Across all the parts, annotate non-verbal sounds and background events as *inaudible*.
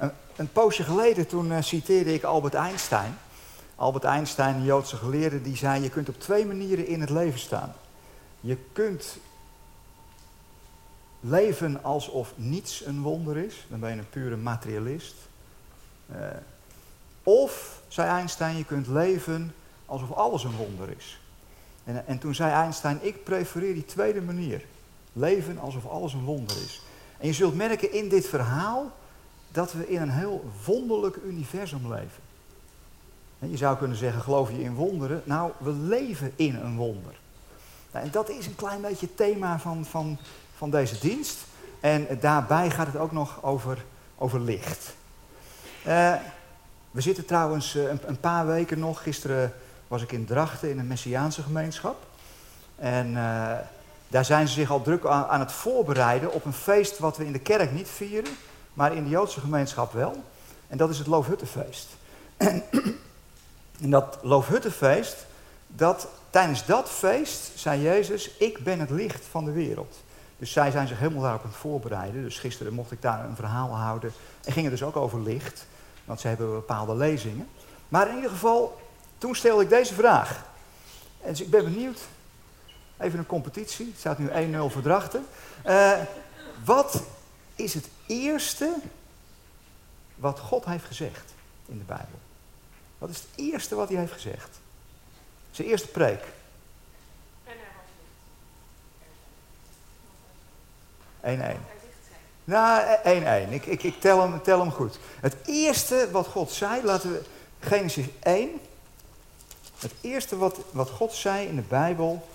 Een, een poosje geleden toen uh, citeerde ik Albert Einstein. Albert Einstein, een Joodse geleerde, die zei: Je kunt op twee manieren in het leven staan. Je kunt leven alsof niets een wonder is, dan ben je een pure materialist. Uh, of, zei Einstein, je kunt leven alsof alles een wonder is. En, en toen zei Einstein: Ik prefereer die tweede manier. Leven alsof alles een wonder is. En je zult merken in dit verhaal dat we in een heel wonderlijk universum leven. Je zou kunnen zeggen, geloof je in wonderen? Nou, we leven in een wonder. Nou, en dat is een klein beetje het thema van, van, van deze dienst. En daarbij gaat het ook nog over, over licht. Uh, we zitten trouwens uh, een, een, paar weken nog. Gisteren was ik in Drachten in een Messiaanse gemeenschap. En uh, daar zijn ze zich al druk aan, het voorbereiden op een feest wat we in de kerk niet vieren, maar in de Joodse gemeenschap wel. En dat is het Loofhuttenfeest. *clears throat* En, dat Loofhuttenfeest, dat, tijdens dat feest zei Jezus, ik ben het licht van de wereld. Dus zij zijn zich helemaal daarop aan het voorbereiden. Dus gisteren mocht ik daar een verhaal houden. En ging het dus ook over licht, want ze hebben bepaalde lezingen. Maar in ieder geval, toen stelde ik deze vraag. En dus ik ben benieuwd Even een competitie. Het staat nu 1-0 voor Drachten. Uh, wat is het eerste wat God heeft gezegd in de Bijbel? Wat is het eerste wat hij heeft gezegd? Zijn eerste preek. En 1-1. Nou, 1-1. Ik, ik, ik tel, hem, tel hem goed. Het eerste wat God zei, laten we Genesis 1. Het eerste wat, wat God zei in de Bijbel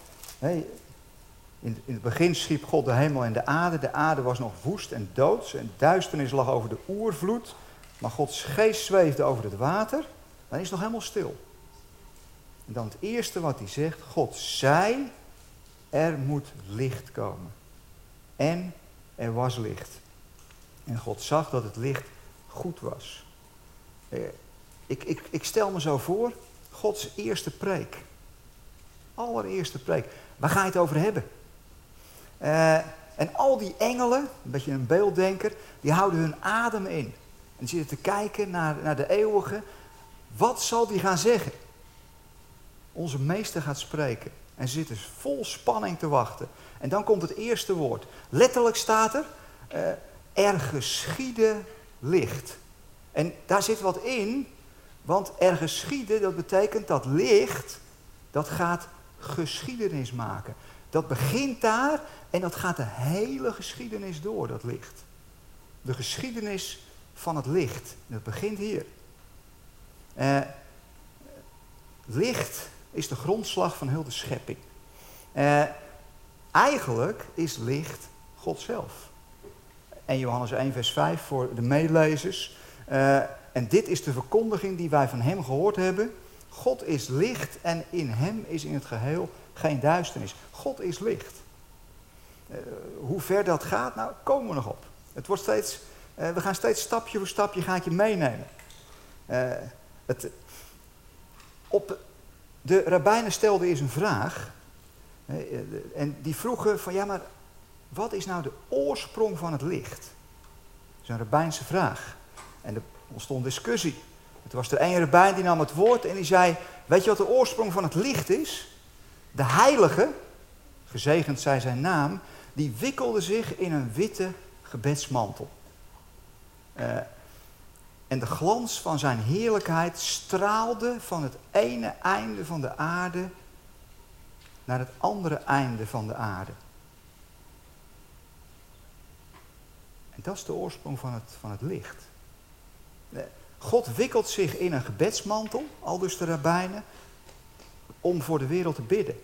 in, het begin schiep God de hemel en de aarde. De aarde was nog woest en doods en duisternis lag over de oervloed. Maar Gods geest zweefde over het water. Dan is het nog helemaal stil. En dan het eerste wat hij zegt. God zei, er moet licht komen. En er was licht. En God zag dat het licht goed was. Eh, ik, ik, ik stel me zo voor, Gods eerste preek. Allereerste preek. Waar ga je het over hebben? Uh, en al die engelen, een beetje een beelddenker, die houden hun adem in. En zitten te kijken naar, naar de eeuwige. Wat zal die gaan zeggen? Onze meester gaat spreken. En ze zitten vol spanning te wachten. En dan komt het eerste woord. Letterlijk staat er, uh, er geschiede licht. En daar zit wat in, want er geschieden, dat betekent dat licht, dat gaat geschiedenis maken. Dat begint daar en dat gaat de hele geschiedenis door, dat licht. De geschiedenis van het licht. Dat begint hier. Uh, licht is de grondslag van heel de schepping. Uh, eigenlijk is licht God zelf. En Johannes 1, vers 5 voor de meelezers. Uh, en dit is de verkondiging die wij van hem gehoord hebben. God is licht en in hem is in het geheel geen duisternis. God is licht. Uh, hoe ver dat gaat, nou, komen we nog op. Het wordt steeds, uh, we gaan steeds stapje voor stapje ga ik je meenemen. Uh, het, op, de rabbijnen stelden eens een vraag. en die vroegen van, ja maar, wat is nou de oorsprong van het licht? Dat is een rabbijnse vraag. En er ontstond discussie. Het was er een rabbijn die nam het woord en die zei, weet je wat de oorsprong van het licht is? De heilige, gezegend zij zijn naam, die wikkelde zich in een witte gebedsmantel. Uh, en de glans van zijn heerlijkheid straalde van het ene einde van de aarde naar het andere einde van de aarde. En dat is de oorsprong van het, van het licht. Uh, God wikkelt zich in een gebedsmantel, al dus de rabbijnen, om voor de wereld te bidden.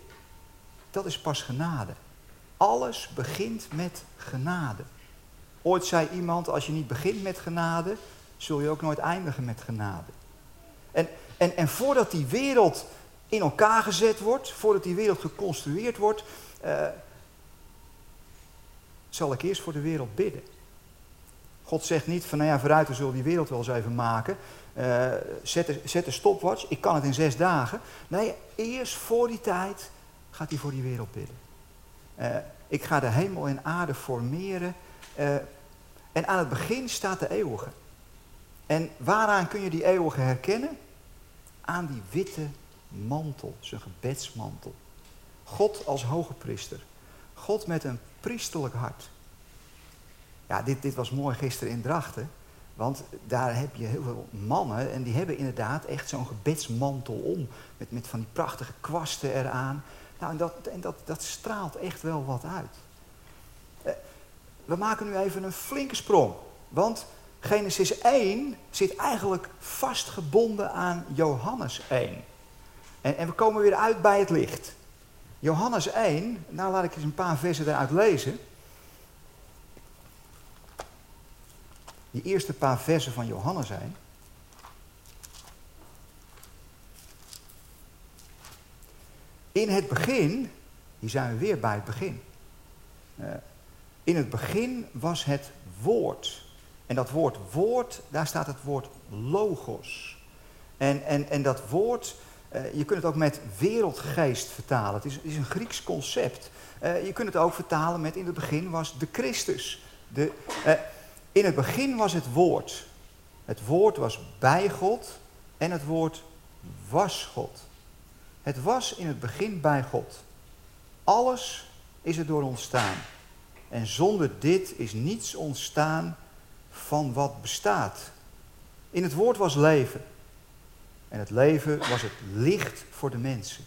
Dat is pas genade. Alles begint met genade. Ooit zei iemand, als je niet begint met genade, zul je ook nooit eindigen met genade. En, en, en voordat die wereld in elkaar gezet wordt, voordat die wereld geconstrueerd wordt, uh, zal ik eerst voor de wereld bidden. God zegt niet van, nou ja, vooruit, we zullen die wereld wel eens even maken. Uh, zet, de, zet de stopwatch, ik kan het in zes dagen. Nee, eerst voor die tijd gaat hij voor die wereld bidden. Uh, ik ga de hemel en aarde formeren. Uh, en aan het begin staat de eeuwige. En waaraan kun je die eeuwige herkennen? Aan die witte mantel, zijn gebedsmantel. God als hoge priester. God met een priesterlijk hart. Ja, dit, dit was mooi gisteren in Drachten. Want daar heb je heel veel mannen en die hebben inderdaad echt zo'n gebedsmantel om. Met, met van die prachtige kwasten eraan. Nou, en dat, en dat, dat straalt echt wel wat uit. Eh, we maken nu even een flinke sprong. Want Genesis 1 zit eigenlijk vastgebonden aan Johannes 1. En, en we komen weer uit bij het licht. Johannes 1, nou laat ik eens een paar versen eruit lezen. Die eerste paar versen van Johannes 1. In het begin, hier zijn we weer bij het begin. Uh, in het begin was het woord. En dat woord woord, daar staat het woord logos. En, en, en dat woord, uh, je kunt het ook met wereldgeest vertalen. Het is, is een Grieks concept. Uh, je kunt het ook vertalen met in het begin was de Christus. De, in het begin was het woord. Het woord was bij God en het woord was God. Het was in het begin bij God. Alles is er door ontstaan. En zonder dit is niets ontstaan van wat bestaat. In het woord was leven. En het leven was het licht voor de mensen.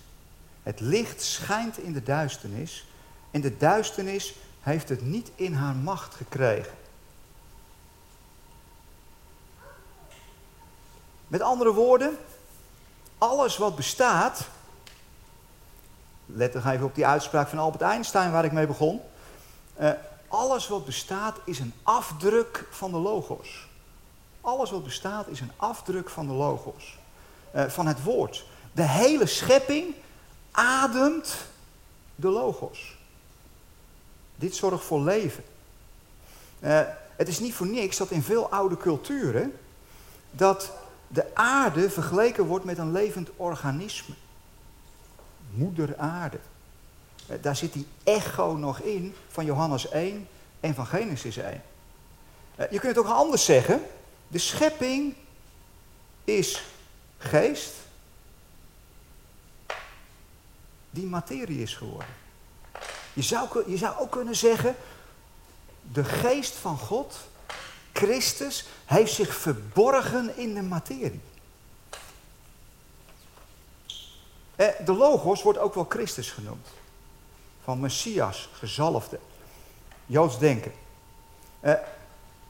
Het licht schijnt in de duisternis. En de duisternis heeft het niet in haar macht gekregen. Met andere woorden, alles wat bestaat. Let nog even op die uitspraak van Albert Einstein waar ik mee begon. Uh, alles wat bestaat is een afdruk van de logos. Alles wat bestaat is een afdruk van de logos. Uh, van het woord. De hele schepping ademt de logos. Dit zorgt voor leven. Uh, het is niet voor niks dat in veel oude culturen dat de aarde vergeleken wordt met een levend organisme. Moeder aarde. Eh, daar zit die echo nog in van Johannes 1 en van Genesis 1. Eh, je kunt het ook anders zeggen. De schepping is geest die materie is geworden. Je zou, je zou ook kunnen zeggen, de geest van God, Christus, heeft zich verborgen in de materie. Eh, de logos wordt ook wel Christus genoemd van Messias, gezalfde. Joods denken. Uh,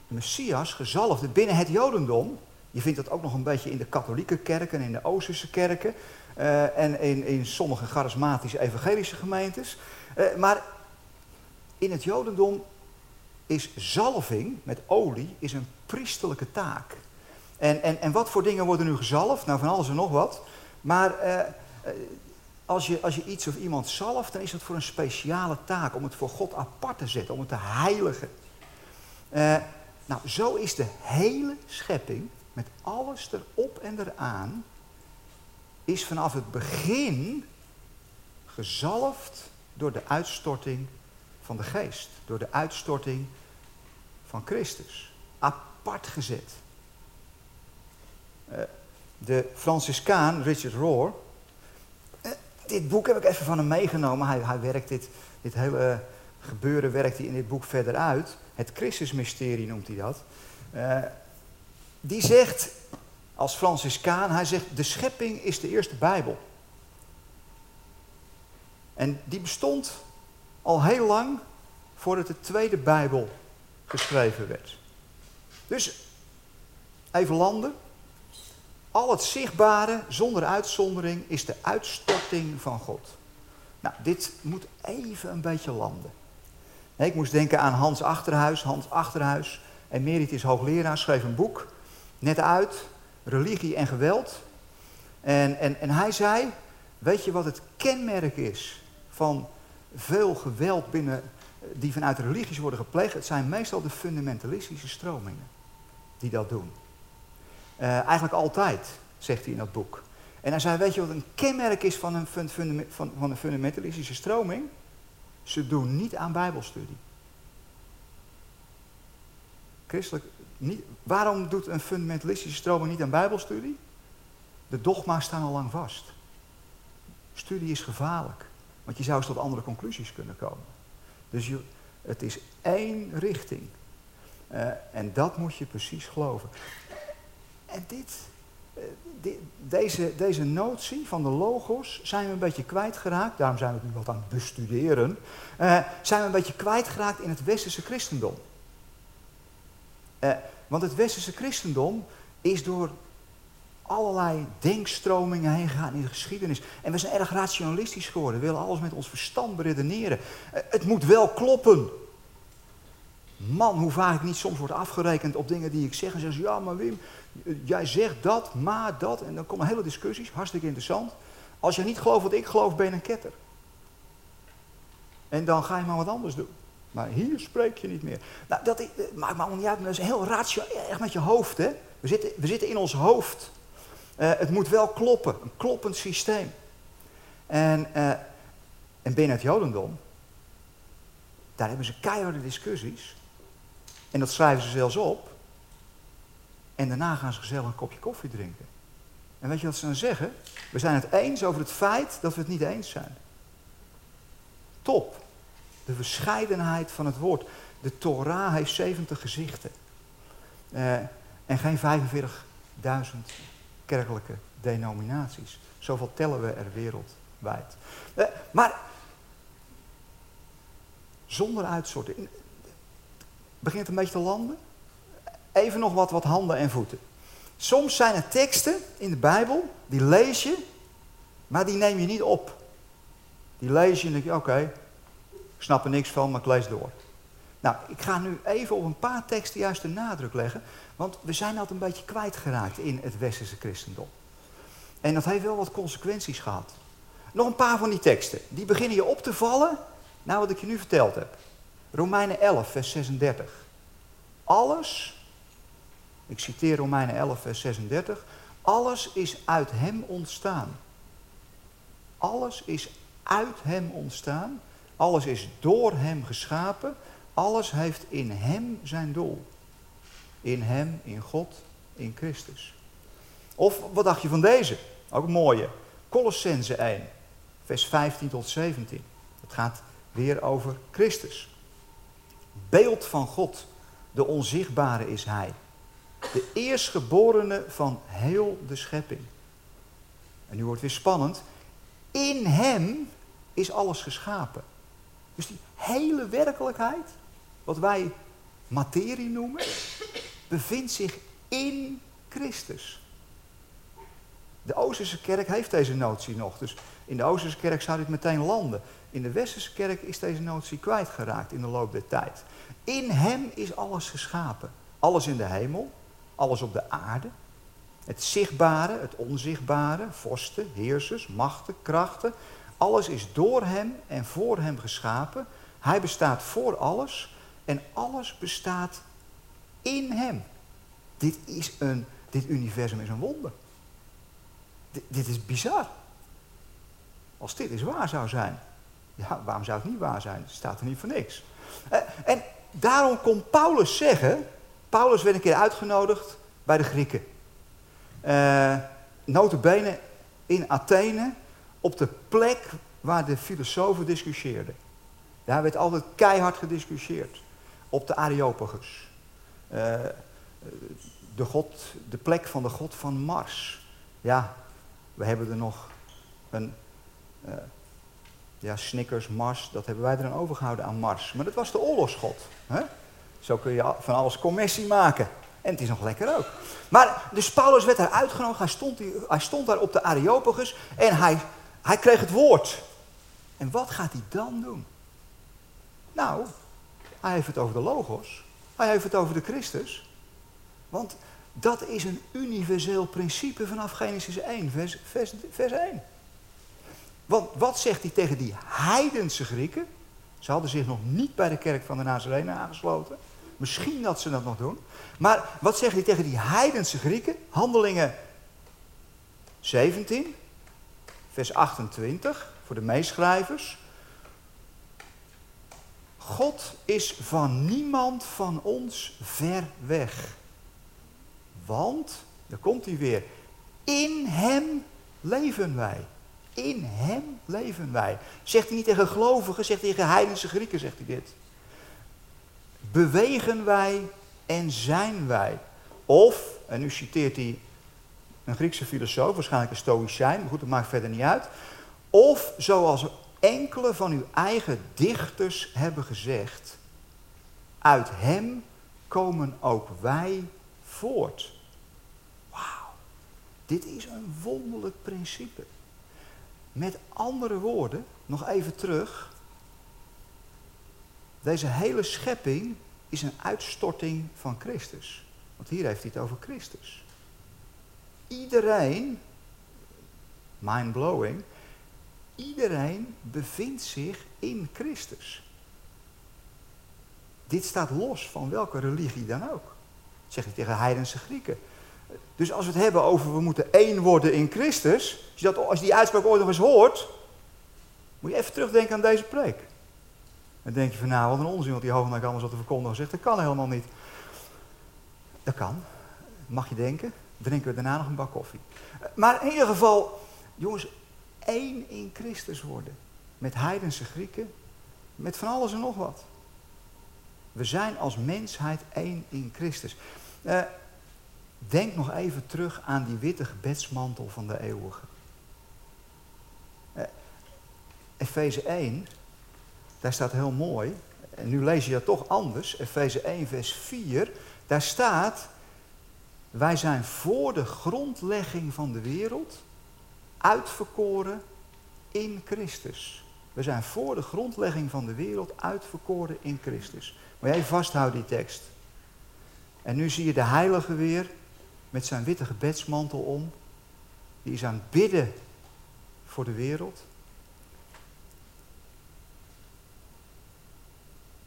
Messias, gezalfde, binnen het Jodendom, je vindt dat ook nog een beetje in de katholieke kerken en in de Oosterse kerken uh, en in, in sommige charismatische evangelische gemeentes. Maar in het Jodendom is zalving met olie is een priesterlijke taak. En, en, en wat voor dingen worden nu gezalfd? Nou, van alles en nog wat. Maar als je, als je iets of iemand zalft, dan is dat voor een speciale taak. Om het voor God apart te zetten, om het te heiligen. Uh, nou, zo is de hele schepping, met alles erop en eraan, is vanaf het begin gezalfd door de uitstorting van de geest. Door de uitstorting van Christus. Apart gezet. Uh, de Franciscaan Richard Rohr, dit boek heb ik even van hem meegenomen. Hij, hij werkt dit, dit hele gebeuren werkt hij in dit boek verder uit. Het Christusmysterie noemt hij dat. Uh, die zegt, als Franciscaan, hij zegt, de schepping is de eerste Bijbel. En die bestond al heel lang voordat de tweede Bijbel geschreven werd. Dus, even landen. Al het zichtbare, zonder uitzondering, is de uitstorting van God. Nou, dit moet even een beetje landen. ik moest denken aan Hans Achterhuis. Hans Achterhuis, emeritus hoogleraar, schreef een boek, net uit, Religie en Geweld. En, en, en hij zei, weet je wat het kenmerk is van veel geweld binnen, die vanuit religies worden gepleegd? Het zijn meestal de fundamentalistische stromingen die dat doen. Uh, eigenlijk altijd, zegt hij in dat boek. En hij zei, weet je wat een kenmerk is van een, van, van een fundamentalistische stroming? Ze doen niet aan bijbelstudie. Christelijk, niet, waarom doet een fundamentalistische stroming niet aan bijbelstudie? De dogma's staan al lang vast. Studie is gevaarlijk, want je zou eens tot andere conclusies kunnen komen. Dus je, het is één richting. Uh, en dat moet je precies geloven. En dit, uh, dit, deze, deze notie van de logos zijn we een beetje kwijtgeraakt. Daarom zijn we het nu wat aan het bestuderen. Uh, zijn we een beetje kwijtgeraakt in het westerse christendom. want het westerse christendom is door allerlei denkstromingen heen gegaan in de geschiedenis. En we zijn erg rationalistisch geworden. We willen alles met ons verstand beredeneren. Het moet wel kloppen. Man, hoe vaak ik niet soms word afgerekend op dingen die ik zeg. En zeggen ze, ja maar Wim, jij zegt dat, maar dat. En dan komen hele discussies, hartstikke interessant. Als je niet gelooft wat ik geloof, ben je een ketter. En dan ga je maar wat anders doen. Maar hier spreek je niet meer. Nou, dat is, maakt me niet uit, dat is heel ratio, echt met je hoofd. Hè? We, zitten, we zitten in ons hoofd. Uh, het moet wel kloppen, een kloppend systeem. En, uh, en binnen het Jodendom, daar hebben ze keiharde discussies. En dat schrijven ze zelfs op. En daarna gaan ze gezellig een kopje koffie drinken. En weet je wat ze dan zeggen? We zijn het eens over het feit dat we het niet eens zijn. Top. De verscheidenheid van het woord. De Torah heeft 70 gezichten. Uh, en geen 45.000 kerkelijke denominaties. Zoveel tellen we er wereldwijd. Uh, maar zonder uitsorten. Begint een beetje te landen. Even nog wat, wat handen en voeten. Soms zijn er teksten in de Bijbel, die lees je, maar die neem je niet op. Die lees je en denk je, oké, ik snap er niks van, maar ik lees door. Nou, ik ga nu even op een paar teksten juist de nadruk leggen, want we zijn dat een beetje kwijtgeraakt in het westerse christendom. En dat heeft wel wat consequenties gehad. Nog een paar van die teksten, die beginnen je op te vallen, nou wat ik je nu verteld heb. Romeinen 11, vers 36. Alles, ik citeer Romeinen 11, vers 36, alles is uit hem ontstaan. Alles is uit hem ontstaan. Alles is door hem geschapen. Alles heeft in hem zijn doel. In hem, in God, in Christus. Of wat dacht je van deze? Ook mooie. Colossense 1, vers 15 tot 17. Het gaat weer over Christus. Beeld van God, de onzichtbare is Hij. De eerstgeborene van heel de schepping. En nu wordt het weer spannend. In Hem is alles geschapen. Dus die hele werkelijkheid, wat wij materie noemen, bevindt zich in Christus. De Oosterse kerk heeft deze notie nog. Dus in de Oosterse kerk zou dit meteen landen. In de Westerse kerk is deze notie kwijtgeraakt in de loop der tijd. In hem is alles geschapen. Alles in de hemel, alles op de aarde. Het zichtbare, het onzichtbare, vorsten, heersers, machten, krachten. Alles is door hem en voor hem geschapen. Hij bestaat voor alles en alles bestaat in hem. Dit, is een, dit universum is een wonder. Dit is bizar. Als dit eens waar zou zijn. Ja, waarom zou het niet waar zijn? Het staat er niet voor niks. Uh, en daarom kon Paulus zeggen... Paulus werd een keer uitgenodigd bij de Grieken. Uh, notabene in Athene op de plek waar de filosofen discussieerden. Daar werd altijd keihard gediscussieerd. Op de Areopagus. Uh, de, god, de plek van de god van Mars. Ja, we hebben er nog een uh, ja, Snickers, Mars, dat hebben wij er dan overgehouden aan Mars. Maar dat was de oorlogsgod. Hè? Zo kun je van alles commissie maken. En het is nog lekker ook. Maar dus Paulus werd daar uitgenodigd. Hij stond, hij stond daar op de Areopagus. En hij, hij kreeg het woord. En wat gaat hij dan doen? Nou, hij heeft het over de Logos. Hij heeft het over de Christus. Want dat is een universeel principe vanaf Genesis 1, vers, vers, vers 1. Want wat zegt hij tegen die heidense Grieken? Ze hadden zich nog niet bij de kerk van de Nazarenen aangesloten. Misschien dat ze dat nog doen. Maar wat zegt hij tegen die heidense Grieken? Handelingen 17, vers 28, voor de meeschrijvers. God is van niemand van ons ver weg. Want, daar komt hij weer, in hem leven wij. In hem leven wij. Zegt hij niet tegen gelovigen, zegt hij tegen heidense Grieken, zegt hij dit. Bewegen wij en zijn wij. Of, en nu citeert hij een Griekse filosoof, waarschijnlijk een stoïcijn, maar goed, dat maakt verder niet uit. Of zoals enkele van uw eigen dichters hebben gezegd, uit hem komen ook wij voort. Wauw, dit is een wonderlijk principe. Met andere woorden, nog even terug. Deze hele schepping is een uitstorting van Christus. Want hier heeft hij het over Christus. Iedereen, mind-blowing, iedereen bevindt zich in Christus. Dit staat los van welke religie dan ook. Dat zeg ik tegen heidense Grieken. Dus als we het hebben over we moeten één worden in Christus, als dat, als die uitspraak ooit nog eens hoort, moet je even terugdenken aan deze preek. Dan denk je van nou, wat een onzin wat die hoognaak allemaal zo te verkondigen zegt. Dat kan helemaal niet. Dat kan. Mag je denken. Drinken we daarna nog een bak koffie. Maar in ieder geval, jongens, één in Christus worden. Met heidense Grieken, met van alles en nog wat. We zijn als mensheid één in Christus. Uh, denk nog even terug aan die witte gebedsmantel van de eeuwige. Uh, Efeze 1, daar staat heel mooi, en nu lees je dat toch anders, Efeze 1, vers 4, daar staat, wij zijn voor de grondlegging van de wereld uitverkoren in Christus. We zijn voor de grondlegging van de wereld uitverkoren in Christus. Maar jij vasthoudt die tekst. En nu zie je de heilige weer met zijn witte gebedsmantel om. Die is aan het bidden voor de wereld.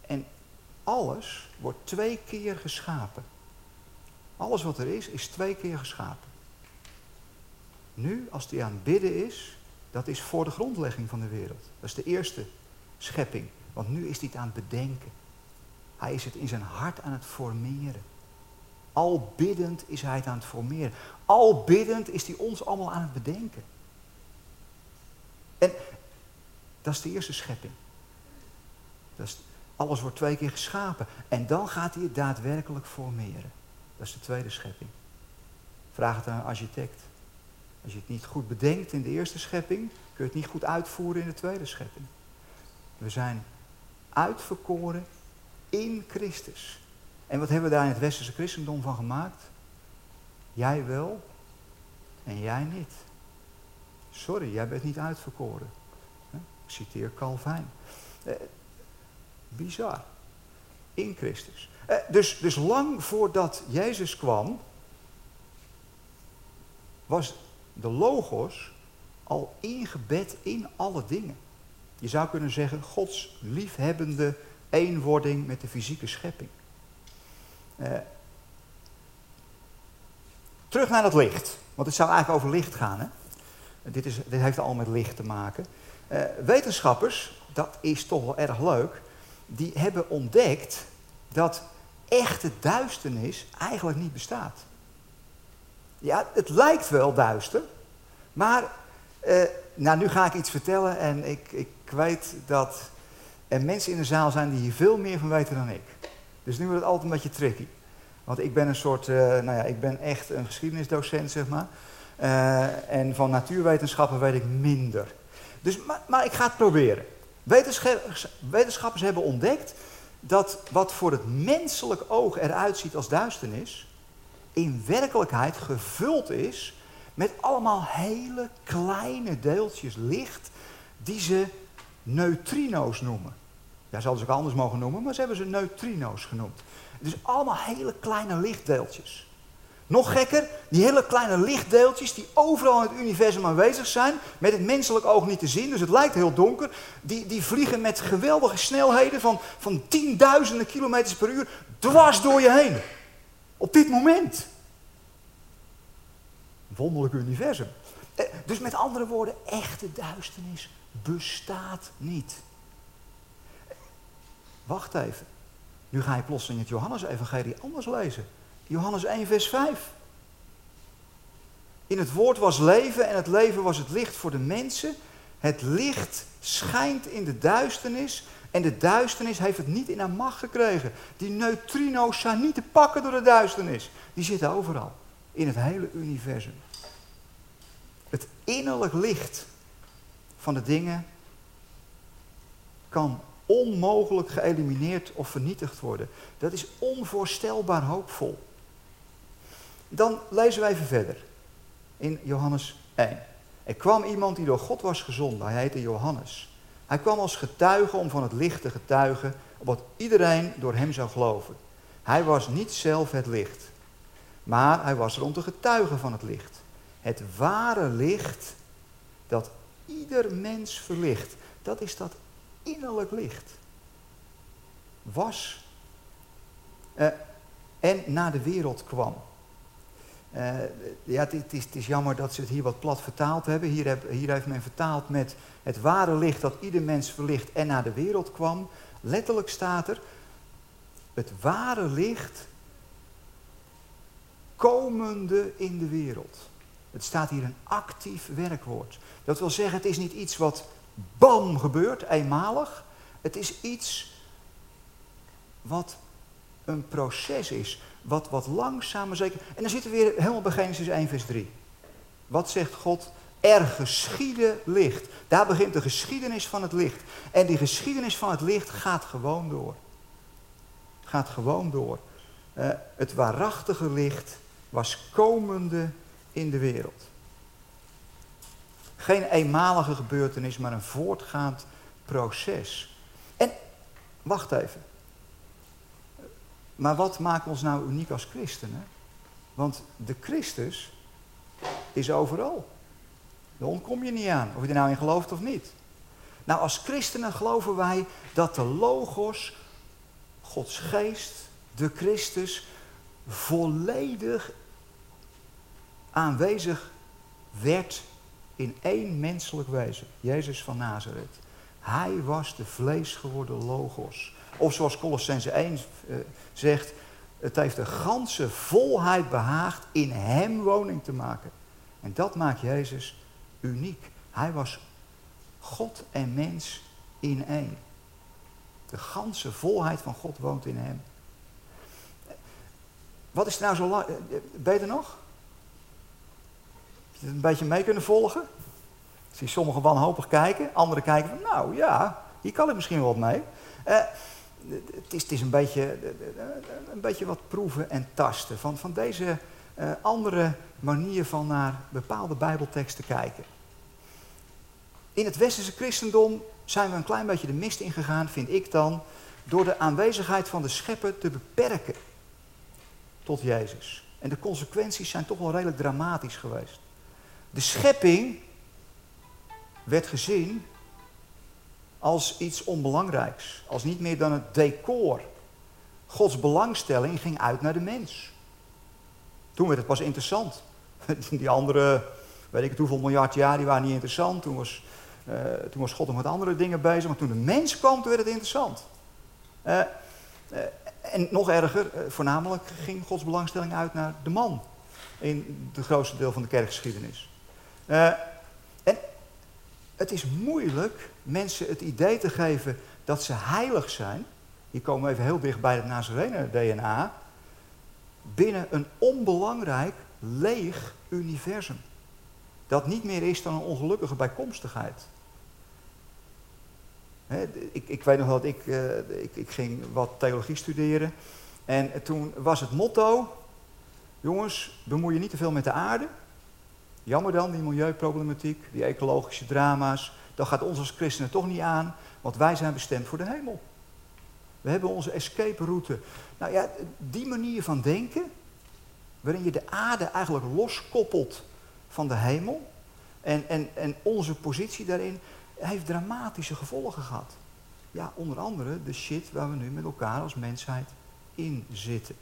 En alles wordt twee keer geschapen. Alles wat er is, is twee keer geschapen. Nu, als hij aan het bidden is, dat is voor de grondlegging van de wereld. Dat is de eerste schepping. Want nu is hij het aan het bedenken. Hij is het in zijn hart aan het formeren. Al biddend is hij het aan het formeren. Al biddend is hij ons allemaal aan het bedenken. En dat is de eerste schepping. Dat is, alles wordt twee keer geschapen. En dan gaat hij het daadwerkelijk formeren. Dat is de tweede schepping. Vraag het aan een architect. Als je het niet goed bedenkt in de eerste schepping, kun je het niet goed uitvoeren in de tweede schepping. We zijn uitverkoren in Christus. En wat hebben we daar in het westerse christendom van gemaakt? Jij wel en jij niet. Sorry, jij bent niet uitverkoren. Ik citeer Calvijn. Eh, bizar. In Christus. Eh, dus, dus lang voordat Jezus kwam, was de logos al ingebed in alle dingen. Je zou kunnen zeggen, Gods liefhebbende eenwording met de fysieke schepping. Uh, terug naar het licht, want het zou eigenlijk over licht gaan. Hè? Dit, is, dit heeft al met licht te maken. Uh, wetenschappers, dat is toch wel erg leuk, die hebben ontdekt dat echte duisternis eigenlijk niet bestaat. Ja, het lijkt wel duister, maar uh, nou, nu ga ik iets vertellen en ik, ik weet dat er mensen in de zaal zijn die hier veel meer van weten dan ik. Dus nu wordt het altijd een beetje tricky. Want ik ben een soort, uh, nou ja, ik ben echt een geschiedenisdocent, zeg maar. Uh, en van natuurwetenschappen weet ik minder. Dus, maar, maar ik ga het proberen. Wetenschappers hebben ontdekt dat wat voor het menselijk oog eruit ziet als duisternis, in werkelijkheid gevuld is met allemaal hele kleine deeltjes licht die ze neutrino's noemen. Ja, zouden ze ook anders mogen noemen, maar ze hebben ze neutrino's genoemd. Dus allemaal hele kleine lichtdeeltjes. Nog gekker, die hele kleine lichtdeeltjes die overal in het universum aanwezig zijn, met het menselijk oog niet te zien, dus het lijkt heel donker, die, die vliegen met geweldige snelheden van, van tienduizenden kilometers per uur dwars door je heen. Op dit moment. Wonderlijk universum. Eh, dus met andere woorden, echte duisternis bestaat niet. Wacht even. Nu ga je plotseling het Johannes-evangelie anders lezen. Johannes 1, vers 5. In het woord was leven en het leven was het licht voor de mensen. Het licht schijnt in de duisternis en de duisternis heeft het niet in haar macht gekregen. Die neutrino's zijn niet te pakken door de duisternis. Die zitten overal, in het hele universum. Het innerlijk licht van de dingen kan onmogelijk geëlimineerd of vernietigd worden. Dat is onvoorstelbaar hoopvol. Dan lezen we even verder in Johannes 1. Er kwam iemand die door God was gezonden. Hij heette Johannes. Hij kwam als getuige om van het licht te getuigen, opdat iedereen door hem zou geloven. Hij was niet zelf het licht, maar hij was er om te getuigen van het licht. Het ware licht dat ieder mens verlicht, dat is dat innerlijk licht. Was uh, en naar de wereld kwam. Uh, ja, het is, het is, jammer dat ze het hier wat plat vertaald hebben. Hier, heb, hier, heeft men vertaald met het ware licht dat ieder mens verlicht en naar de wereld kwam. Letterlijk staat er, het ware licht komende in de wereld. Het staat hier een actief werkwoord. Dat wil zeggen, het is niet iets wat bam gebeurt, eenmalig. Het is iets wat een proces is. Wat, wat langzaam zeker. En dan zitten we weer helemaal bij Genesis 1, vers 3. Wat zegt God? Er geschieden licht. Daar begint de geschiedenis van het licht. En die geschiedenis van het licht gaat gewoon door. Gaat gewoon door. Uh, het waarachtige licht was komende in de wereld. Geen eenmalige gebeurtenis, maar een voortgaand proces. En, wacht even. Maar wat maakt ons nou uniek als christenen? Want de Christus is overal. Daar ontkom je niet aan, of je er nou in gelooft of niet. Nou, als christenen geloven wij dat de Logos, Gods geest, de Christus, volledig aanwezig werd in één menselijk wezen. Jezus van Nazareth. Hij was de vlees geworden Logos. Of zoals Colossense 1 uh, eh, zegt, het heeft de ganse volheid behaagd in hem woning te maken. En dat maakt Jezus uniek. Hij was God en mens in één. De ganse volheid van God woont in hem. Wat is nou zo lang? Ben je er nog? Heb je het een beetje mee kunnen volgen? Ik zie sommigen wanhopig kijken, anderen kijken van, nou ja, hier kan ik misschien wat mee. Uh, het, is, het is, een beetje, een beetje wat proeven en tasten van, van deze uh, andere manier van naar bepaalde bijbelteksten kijken. In het westerse christendom zijn we een klein beetje de mist ingegaan, vind ik dan, door de aanwezigheid van de schepper te beperken tot Jezus. En de consequenties zijn toch wel redelijk dramatisch geweest. De schepping werd gezien als iets onbelangrijks, als niet meer dan het decor. Gods belangstelling ging uit naar de mens. Toen werd het pas interessant. *laughs* Die andere, weet ik het hoeveel miljard jaar, die waren niet interessant. Toen was, uh, toen was God nog met andere dingen bezig. Maar toen de mens kwam, toen werd het interessant. Uh, uh, en nog erger, voornamelijk ging Gods belangstelling uit naar de man. In het grootste deel van de kerkgeschiedenis. Het is moeilijk mensen het idee te geven dat ze heilig zijn. Hier komen even heel dicht bij het Nazarene-DNA. Binnen een onbelangrijk, leeg universum. Dat niet meer is dan een ongelukkige bijkomstigheid. ik, ik, weet nog dat ik, uh, ik, ik ging wat theologie studeren. En toen was het motto: jongens, bemoei je niet te veel met de aarde. Jammer dan, die milieuproblematiek, die ecologische drama's. Dat gaat ons als christenen toch niet aan, want wij zijn bestemd voor de hemel. We hebben onze escape route. Nou ja, die manier van denken, waarin je de aarde eigenlijk loskoppelt van de hemel en, en, en onze positie daarin, heeft dramatische gevolgen gehad. Ja, onder andere de shit waar we nu met elkaar als mensheid in zitten.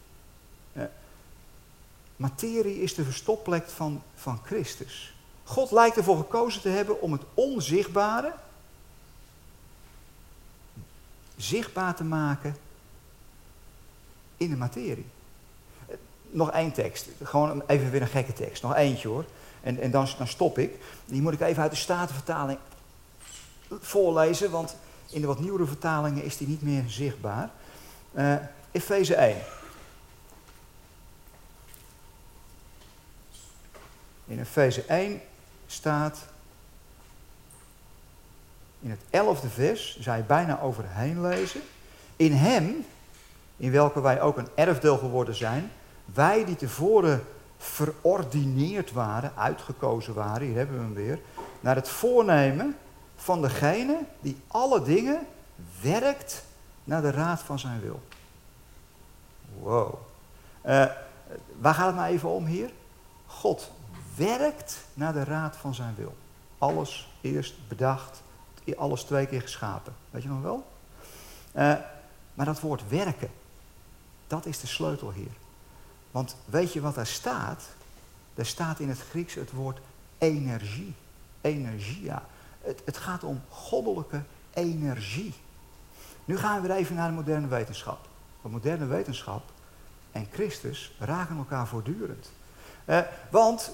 Materie is de verstopplek van, van Christus. God lijkt ervoor gekozen te hebben om het onzichtbare zichtbaar te maken in de materie. Nog één tekst, gewoon even weer een gekke tekst, nog eentje hoor. En, en dan, dan stop ik. Die moet ik even uit de Statenvertaling voorlezen, want in de wat nieuwere vertalingen is die niet meer zichtbaar. Uh, Efeze 1. In Efeze 1 staat in het elfde vers, zou je bijna overheen lezen. In hem, in welke wij ook een erfdeel geworden zijn, wij die tevoren verordineerd waren, uitgekozen waren, hier hebben we hem weer, naar het voornemen van degene die alle dingen werkt naar de raad van zijn wil. Wow. Uh, waar gaat het nou even om hier? God werkt naar de raad van zijn wil. Alles eerst bedacht, alles twee keer geschapen. Weet je nog wel? Uh, maar dat woord werken, dat is de sleutel hier. Want weet je wat daar staat? Er staat in het Grieks het woord energie. Energia. Het, het gaat om goddelijke energie. Nu gaan we weer even naar de moderne wetenschap. Want moderne wetenschap en Christus raken elkaar voortdurend. Uh, want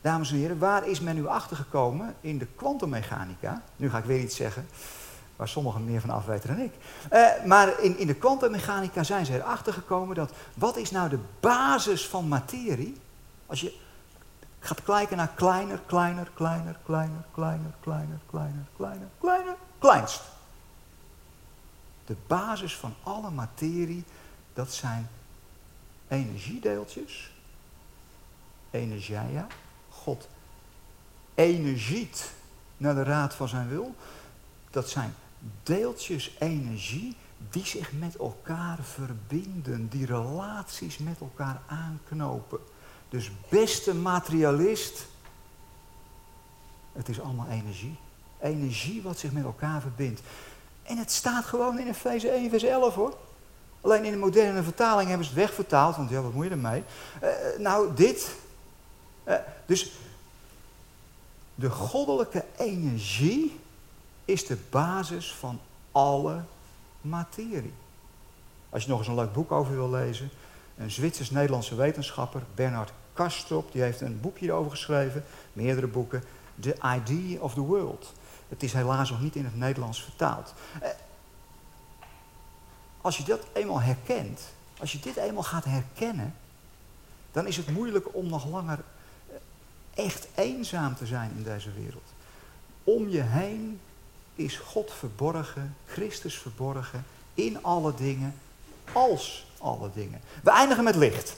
Dames en heren, waar is men nu achtergekomen in de kwantummechanica? Nu ga ik weer iets zeggen waar sommigen meer van afweten dan ik. Uh, maar in, in de kwantummechanica zijn ze erachter gekomen dat wat is nou de basis van materie? Als je gaat kijken naar kleiner, kleiner, kleiner, kleiner, kleiner, kleiner, kleiner, kleiner, kleiner, kleinst. De basis van alle materie, dat zijn energiedeeltjes, energia, God energiet naar de raad van zijn wil. Dat zijn deeltjes energie die zich met elkaar verbinden, die relaties met elkaar aanknopen. Dus beste materialist, het is allemaal energie. Energie wat zich met elkaar verbindt. En het staat gewoon in Efeze 1, vers 11 hoor. Alleen in de moderne vertaling hebben ze het wegvertaald, want ja, wat moet je ermee? Uh, nou, dit, uh, dus de goddelijke energie is de basis van alle materie. Als je nog eens een leuk boek over wil lezen, een Zwitsers-Nederlandse wetenschapper, Bernard Kastrop, die heeft een boekje hierover geschreven, meerdere boeken, The Idea of the World. Het is helaas nog niet in het Nederlands vertaald. Eh, als je dat eenmaal herkent, als je dit eenmaal gaat herkennen, dan is het moeilijk om nog langer echt eenzaam te zijn in deze wereld. Om je heen is God verborgen, Christus verborgen, in alle dingen, als alle dingen. We eindigen met licht.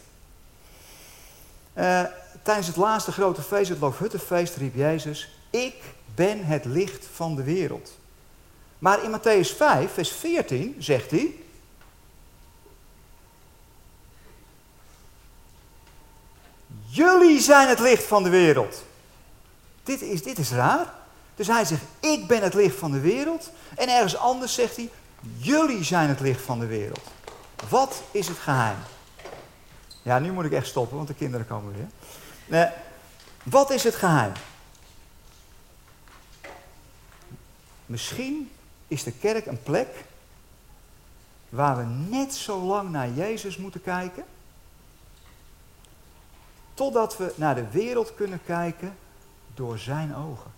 Uh, tijdens het laatste grote feest, het Loofhuttenfeest, riep Jezus, ik ben het licht van de wereld. Maar in Matthäus 5, vers 14 zegt hij, Jullie zijn het licht van de wereld. Dit is, dit is raar. Dus hij zegt, ik ben het licht van de wereld. En ergens anders zegt hij, jullie zijn het licht van de wereld. Wat is het geheim? Ja, nu moet ik echt stoppen, want de kinderen komen weer. Nee, wat is het geheim? Misschien is de kerk een plek waar we net zo lang naar Jezus moeten kijken Totdat we naar de wereld kunnen kijken door zijn ogen.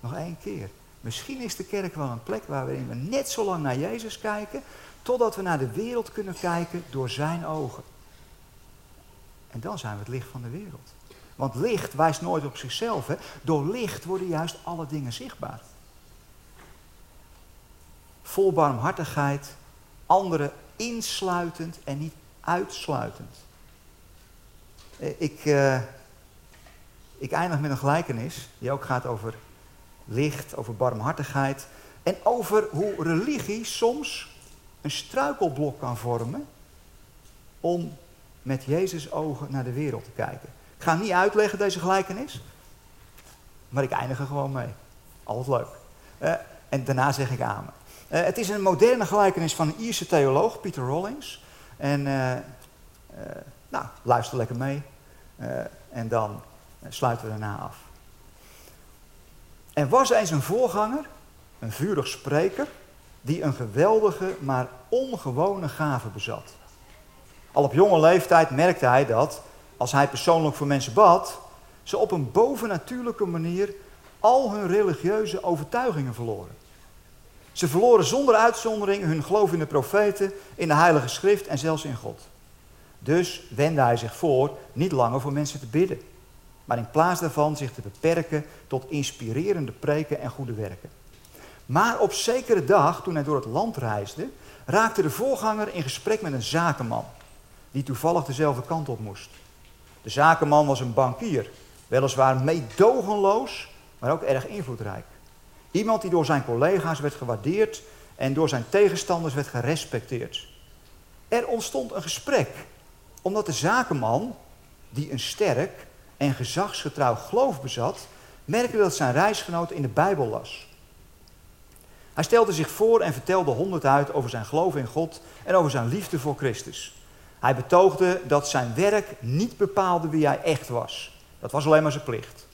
Nog één keer. Misschien is de kerk wel een plek waarin we net zo lang naar Jezus kijken, totdat we naar de wereld kunnen kijken door zijn ogen. En dan zijn we het licht van de wereld. Want licht wijst nooit op zichzelf. Door licht worden juist alle dingen zichtbaar. Vol barmhartigheid, anderen insluitend en niet uitsluitend. Eh, ik, uh, ik eindig met een gelijkenis die ook gaat over licht, over barmhartigheid en over hoe religie soms een struikelblok kan vormen om met Jezus ogen naar de wereld te kijken. Ik ga niet uitleggen deze gelijkenis, maar ik eindig er gewoon mee. Altijd leuk. Uh, en daarna zeg ik amen. Het is een moderne gelijkenis van een Ierse theoloog, Peter Rollings. En uh, uh, nou, luister lekker mee. Uh, en dan sluiten we daarna af. Er was eens een voorganger, een vurig spreker, die een geweldige, maar ongewone gave bezat. Al op jonge leeftijd merkte hij dat als hij persoonlijk voor mensen bad, ze op een bovennatuurlijke manier al hun religieuze overtuigingen verloren. Ze verloren zonder uitzondering hun geloof in de profeten, in de Heilige Schrift en zelfs in God. Dus wendde hij zich voor niet langer voor mensen te bidden, maar in plaats daarvan zich te beperken tot inspirerende preken en goede werken. Maar op zekere dag, toen hij door het land reisde, raakte de voorganger in gesprek met een zakenman, die toevallig dezelfde kant op moest. De zakenman was een bankier, weliswaar meedogenloos, maar ook erg invloedrijk. Iemand die door zijn collega's werd gewaardeerd en door zijn tegenstanders werd gerespecteerd. Er ontstond een gesprek, omdat de zakenman, die een sterk en gezagsgetrouw geloof bezat, merkte dat zijn reisgenoot in de Bijbel las. Hij stelde zich voor en vertelde honderd uit over zijn geloof in God en over zijn liefde voor Christus. Hij betoogde dat zijn werk niet bepaalde wie hij echt was. Dat was alleen maar zijn plicht.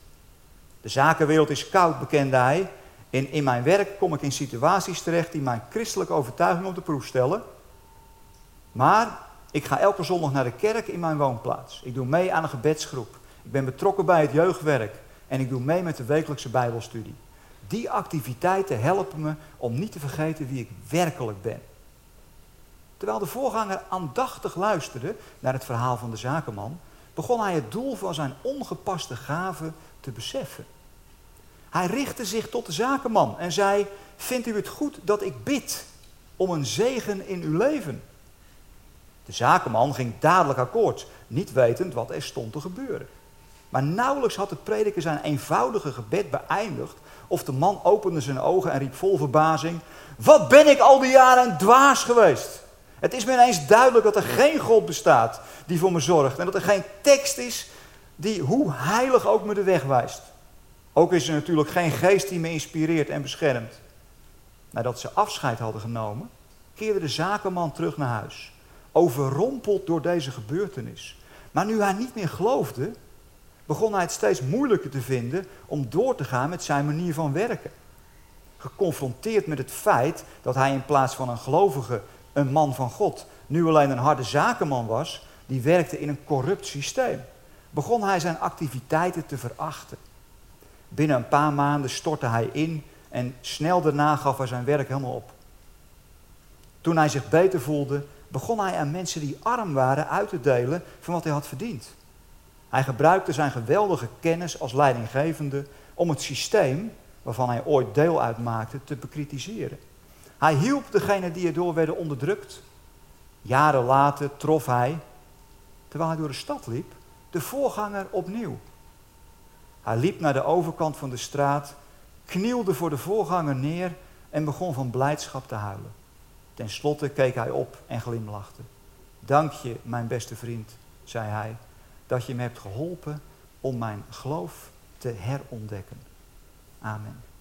De zakenwereld is koud, bekende hij. En in mijn werk kom ik in situaties terecht die mijn christelijke overtuiging op de proef stellen. Maar ik ga elke zondag naar de kerk in mijn woonplaats. Ik doe mee aan een gebedsgroep. Ik ben betrokken bij het jeugdwerk. En ik doe mee met de wekelijkse Bijbelstudie. Die activiteiten helpen me om niet te vergeten wie ik werkelijk ben. Terwijl de voorganger aandachtig luisterde naar het verhaal van de zakenman, begon hij het doel van zijn ongepaste gave te beseffen. Hij richtte zich tot de zakenman en zei: Vindt u het goed dat ik bid om een zegen in uw leven? De zakenman ging dadelijk akkoord, niet wetend wat er stond te gebeuren. Maar nauwelijks had de prediker zijn eenvoudige gebed beëindigd, of de man opende zijn ogen en riep vol verbazing: Wat ben ik al die jaren dwaas geweest? Het is me ineens duidelijk dat er geen God bestaat die voor me zorgt en dat er geen tekst is die, hoe heilig ook me de weg wijst. Ook is er natuurlijk geen geest die me inspireert en beschermt. Nadat ze afscheid hadden genomen, keerde de zakenman terug naar huis, overrompeld door deze gebeurtenis. Maar nu hij niet meer geloofde, begon hij het steeds moeilijker te vinden om door te gaan met zijn manier van werken. Geconfronteerd met het feit dat hij in plaats van een gelovige, een man van God, nu alleen een harde zakenman was, die werkte in een corrupt systeem, begon hij zijn activiteiten te verachten. Binnen een paar maanden stortte hij in en snel daarna gaf hij zijn werk helemaal op. Toen hij zich beter voelde, begon hij aan mensen die arm waren uit te delen van wat hij had verdiend. Hij gebruikte zijn geweldige kennis als leidinggevende om het systeem, waarvan hij ooit deel uitmaakte, te bekritiseren. Hij hielp degenen die erdoor werden onderdrukt. Jaren later trof hij, terwijl hij door de stad liep, de voorganger opnieuw. Hij liep naar de overkant van de straat, knielde voor de voorganger neer en begon van blijdschap te huilen. Ten slotte keek hij op en glimlachte. Dank je, mijn beste vriend, zei hij, dat je me hebt geholpen om mijn geloof te herontdekken. Amen.